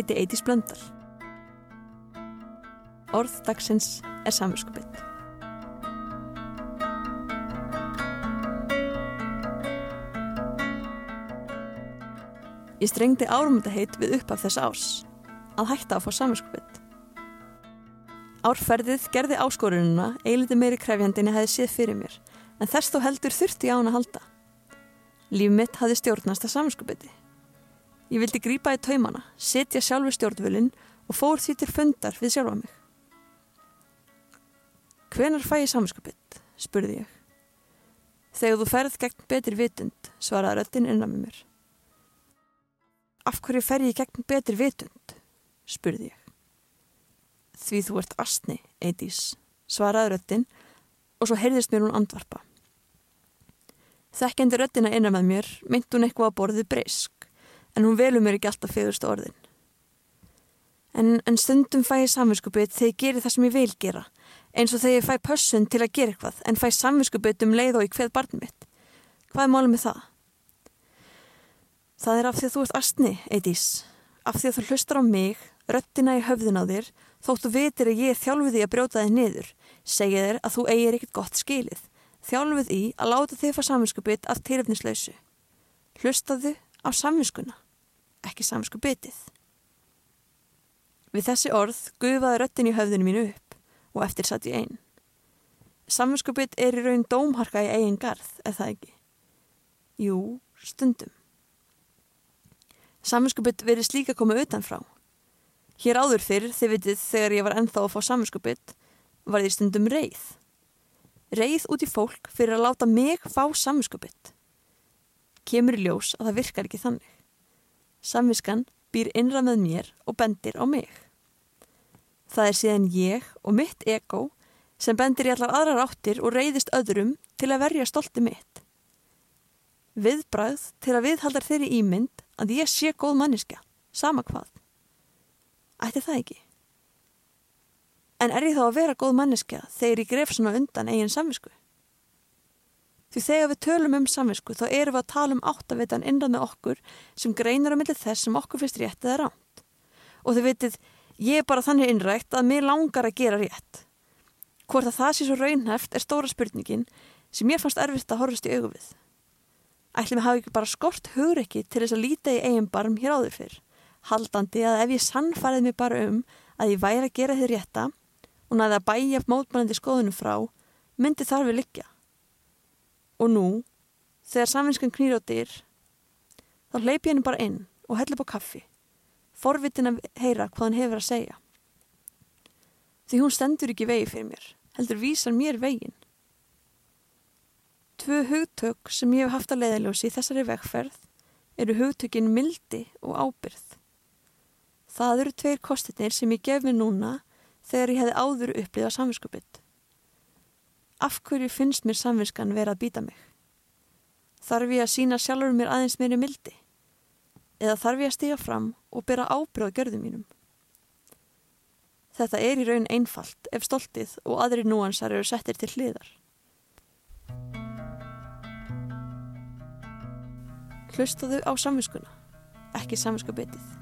Ég heiti Eidís Blöndal. Orð dagsins er samvinskubitt. Ég strengdi árumöndaheit við upp af þess árs að hætta að fá samvinskubitt. Árferðið gerði áskorununa eiliti meiri krefjandinni hefði séð fyrir mér en þess þó heldur þurfti ég á hann að halda. Líf mitt hafði stjórnast að samvinskubitti. Ég vildi grípa í taumana, setja sjálfur stjórnvölinn og fór því til fundar við sjálfa mig. Hvenar fæ ég samvinskapitt? spurði ég. Þegar þú ferð gegn betri vitund, svaraði röttin innan með mér. Af hverju fer ég gegn betri vitund? spurði ég. Því þú ert astni, Eidís, svaraði röttin og svo heyrðist mér hún andvarpa. Þekkjandi röttina innan með mér mynd hún eitthvað að borðið breysk en hún velur mér ekki alltaf fegurst orðin. En, en stundum fæ ég samvinskupið þegar ég gerir það sem ég vil gera, eins og þegar ég fæ pössun til að gera eitthvað, en fæ samvinskupið um leið og í hveð barn mitt. Hvað er málið með það? Það er af því að þú ert astni, Eidís, af því að þú hlustar á mig, röttina í höfðin á þér, þóttu vitir að ég er þjálfið í að brjóta þig niður, segja þér að þú eigir ekkert gott skilið, þjálfið í að láta þig fá samvinskupið af tilöfnislausu. Hlustaðu á samvinskuna, ekki samvinsku bitið. Við þessi orð gufaði röttin í höfðinu mínu upp og eftir satt ég einn. Samvinsku bit er í raun dómharka í eigin garð, er það ekki? Jú, stundum. Samvinsku bit verið slíka koma utanfrá. Hér áður fyrr, þið vitið, þegar ég var ennþá að fá samvinsku bit, var því stundum reið. Reið út í fólk fyrir að láta mig fá samvinsku bit kemur í ljós að það virkar ekki þannig. Samviskan býr innra með mér og bendir á mig. Það er síðan ég og mitt ego sem bendir í allar aðrar áttir og reyðist öðrum til að verja stolti mitt. Viðbræð til að viðhaldar þeirri ímynd að ég sé góð manniska, sama hvað. Ætti það ekki? En er ég þá að vera góð manniska þegar ég gref svona undan eigin samvisku? Því þegar við tölum um samvisku þá erum við að tala um áttavitan innan með okkur sem greinar á milli þess sem okkur finnst rétt eða ránt. Og þið vitið, ég er bara þannig innrækt að mér langar að gera rétt. Hvort að það sé svo raunhæft er stóra spurningin sem ég fannst erfitt að horfast í augu við. Ætlum við hafa ekki bara skort hugur ekki til þess að líta í eigin barm hér áður fyrr. Haldandi að ef ég sannfærið mig bara um að ég væri að gera þið rétta og næði að bæja mótmælandi skoðunum frá, myndi þar við liggja. Og nú, þegar samvinskan knýr á dyr, þá hleypi henni bara inn og hella upp á kaffi, forvitin að heyra hvað hann hefur að segja. Því hún stendur ekki vegi fyrir mér, heldur vísar mér vegin. Tvö hugtök sem ég hef haft að leiðaljósi í þessari vegferð eru hugtökin mildi og ábyrð. Það eru tveir kostinir sem ég gef mér núna þegar ég hefði áður upplýðað samvinskupitt. Af hverju finnst mér samvinskan vera að býta mig? Þarf ég að sína sjálfur mér aðeins meiri mildi? Eða þarf ég að stiga fram og bera ábyrð á görðum mínum? Þetta er í raun einfalt ef stoltið og aðri núansar eru settir til hliðar. Hlustaðu á samvinskuna, ekki samvinskabitið.